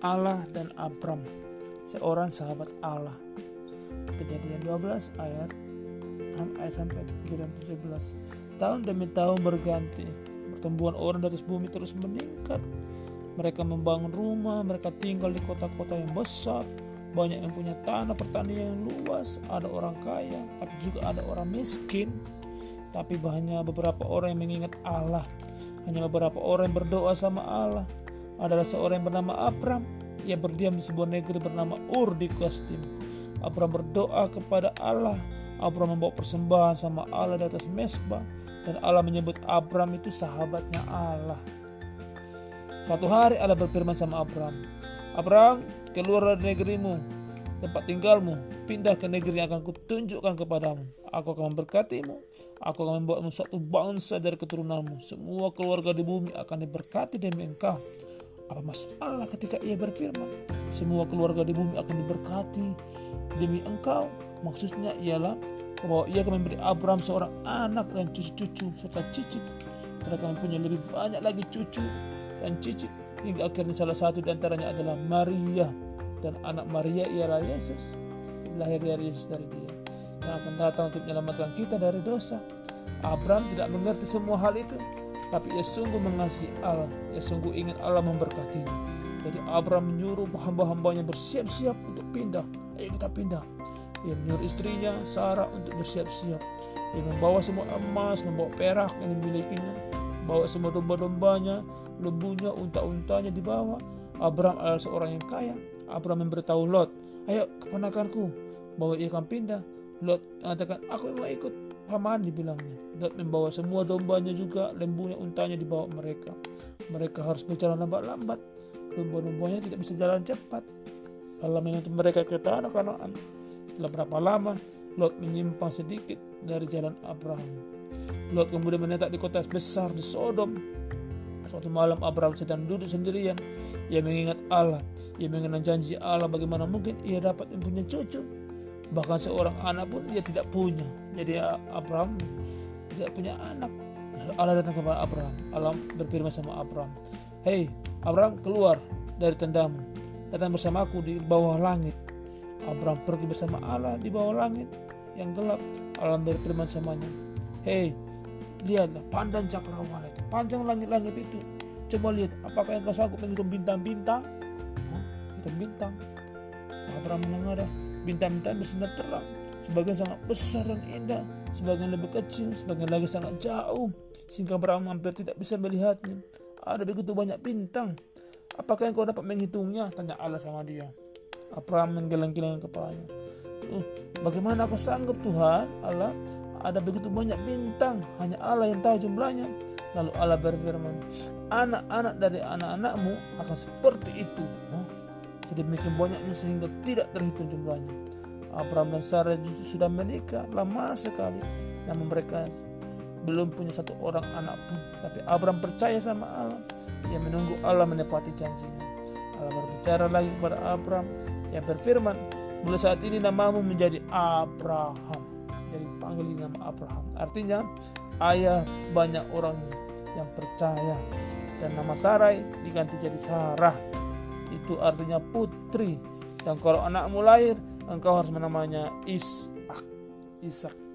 Allah dan Abram, seorang sahabat Allah. Kejadian 12 ayat 6 ayat sampai 7 dan 17. Tahun demi tahun berganti, pertumbuhan orang di atas bumi terus meningkat. Mereka membangun rumah, mereka tinggal di kota-kota yang besar, banyak yang punya tanah pertanian yang luas, ada orang kaya, tapi juga ada orang miskin. Tapi hanya beberapa orang yang mengingat Allah, hanya beberapa orang yang berdoa sama Allah. Adalah seorang yang bernama Abram, ia berdiam di sebuah negeri bernama Ur di Kastim. Abram berdoa kepada Allah. Abram membawa persembahan sama Allah di atas mesbah dan Allah menyebut Abram itu sahabatnya Allah. Suatu hari Allah berfirman sama Abram, Abram keluar dari negerimu, tempat tinggalmu, pindah ke negeri yang akan kutunjukkan kepadamu. Aku akan memberkatimu, aku akan membawamu suatu bangsa dari keturunanmu. Semua keluarga di bumi akan diberkati demi engkau. Apa maksud Allah ketika ia berfirman, semua keluarga di bumi akan diberkati demi engkau? Maksudnya ialah bahwa ia akan memberi Abraham seorang anak dan cucu-cucu serta cicit. Mereka mempunyai lebih banyak lagi cucu dan cicit hingga akhirnya salah satu di antaranya adalah Maria dan anak Maria ialah Yesus. Lahir dari Yesus dari dia yang akan datang untuk menyelamatkan kita dari dosa. Abraham tidak mengerti semua hal itu, tapi ia sungguh mengasihi Allah. Ia sungguh ingin Allah memberkatinya. Jadi Abraham menyuruh hamba-hambanya bersiap-siap untuk pindah. Ayo kita pindah. Ia menyuruh istrinya Sarah untuk bersiap-siap. Ia membawa semua emas, membawa perak yang dimilikinya, bawa semua domba-dombanya, lembunya, unta-untanya dibawa. Abraham adalah seorang yang kaya. Abraham memberitahu Lot, ayo keponakanku, bahwa ia akan pindah. Lot mengatakan, aku mau ikut paman dibilangnya. Lot membawa semua dombanya juga, lembunya, untanya dibawa mereka. Mereka harus berjalan lambat-lambat. Domba-dombanya tidak bisa jalan cepat. Allah menuntut mereka ke tanah Kanaan. Setelah berapa lama, Lot menyimpang sedikit dari jalan Abraham. Lot kemudian menetap di kota besar di Sodom. Suatu malam Abraham sedang duduk sendirian. Ia mengingat Allah. Ia mengenang janji Allah bagaimana mungkin ia dapat mempunyai cucu. Bahkan seorang anak pun ia tidak punya. Jadi Abraham tidak punya anak. Allah datang kepada Abraham. Allah berfirman sama Abraham. Hei Abraham keluar dari tendamu. Datang bersamaku di bawah langit. Abraham pergi bersama Allah di bawah langit yang gelap. Allah berfirman samanya. Hei lihatlah pandang cakrawala itu panjang langit-langit itu coba lihat apakah engkau sanggup menghitung bintang-bintang hitung bintang Abraham mendengar bintang-bintang bersinar terang. Sebagian sangat besar dan indah. Sebagian lebih kecil sebagian lagi sangat jauh. Sehingga Abraham hampir tidak bisa melihatnya. Ada begitu banyak bintang. Apakah engkau dapat menghitungnya? Tanya Allah sama dia. Abraham menggeleng-geleng kepalanya uh, bagaimana aku sanggup Tuhan? Allah ada begitu banyak bintang, hanya Allah yang tahu jumlahnya. Lalu Allah berfirman, anak-anak dari anak-anakmu akan seperti itu. Oh, sedemikian banyaknya sehingga tidak terhitung jumlahnya. Abraham dan Sarah sudah menikah lama sekali, namun mereka belum punya satu orang anak pun. Tapi Abraham percaya sama Allah. Ia menunggu Allah menepati janjinya. Allah berbicara lagi kepada Abraham yang berfirman, mulai saat ini namamu menjadi Abraham jadi panggil nama Abraham. Artinya ayah banyak orang yang percaya dan nama Sarai diganti jadi Sarah. Itu artinya putri. Dan kalau anakmu lahir, engkau harus menamanya Ishak. Ishak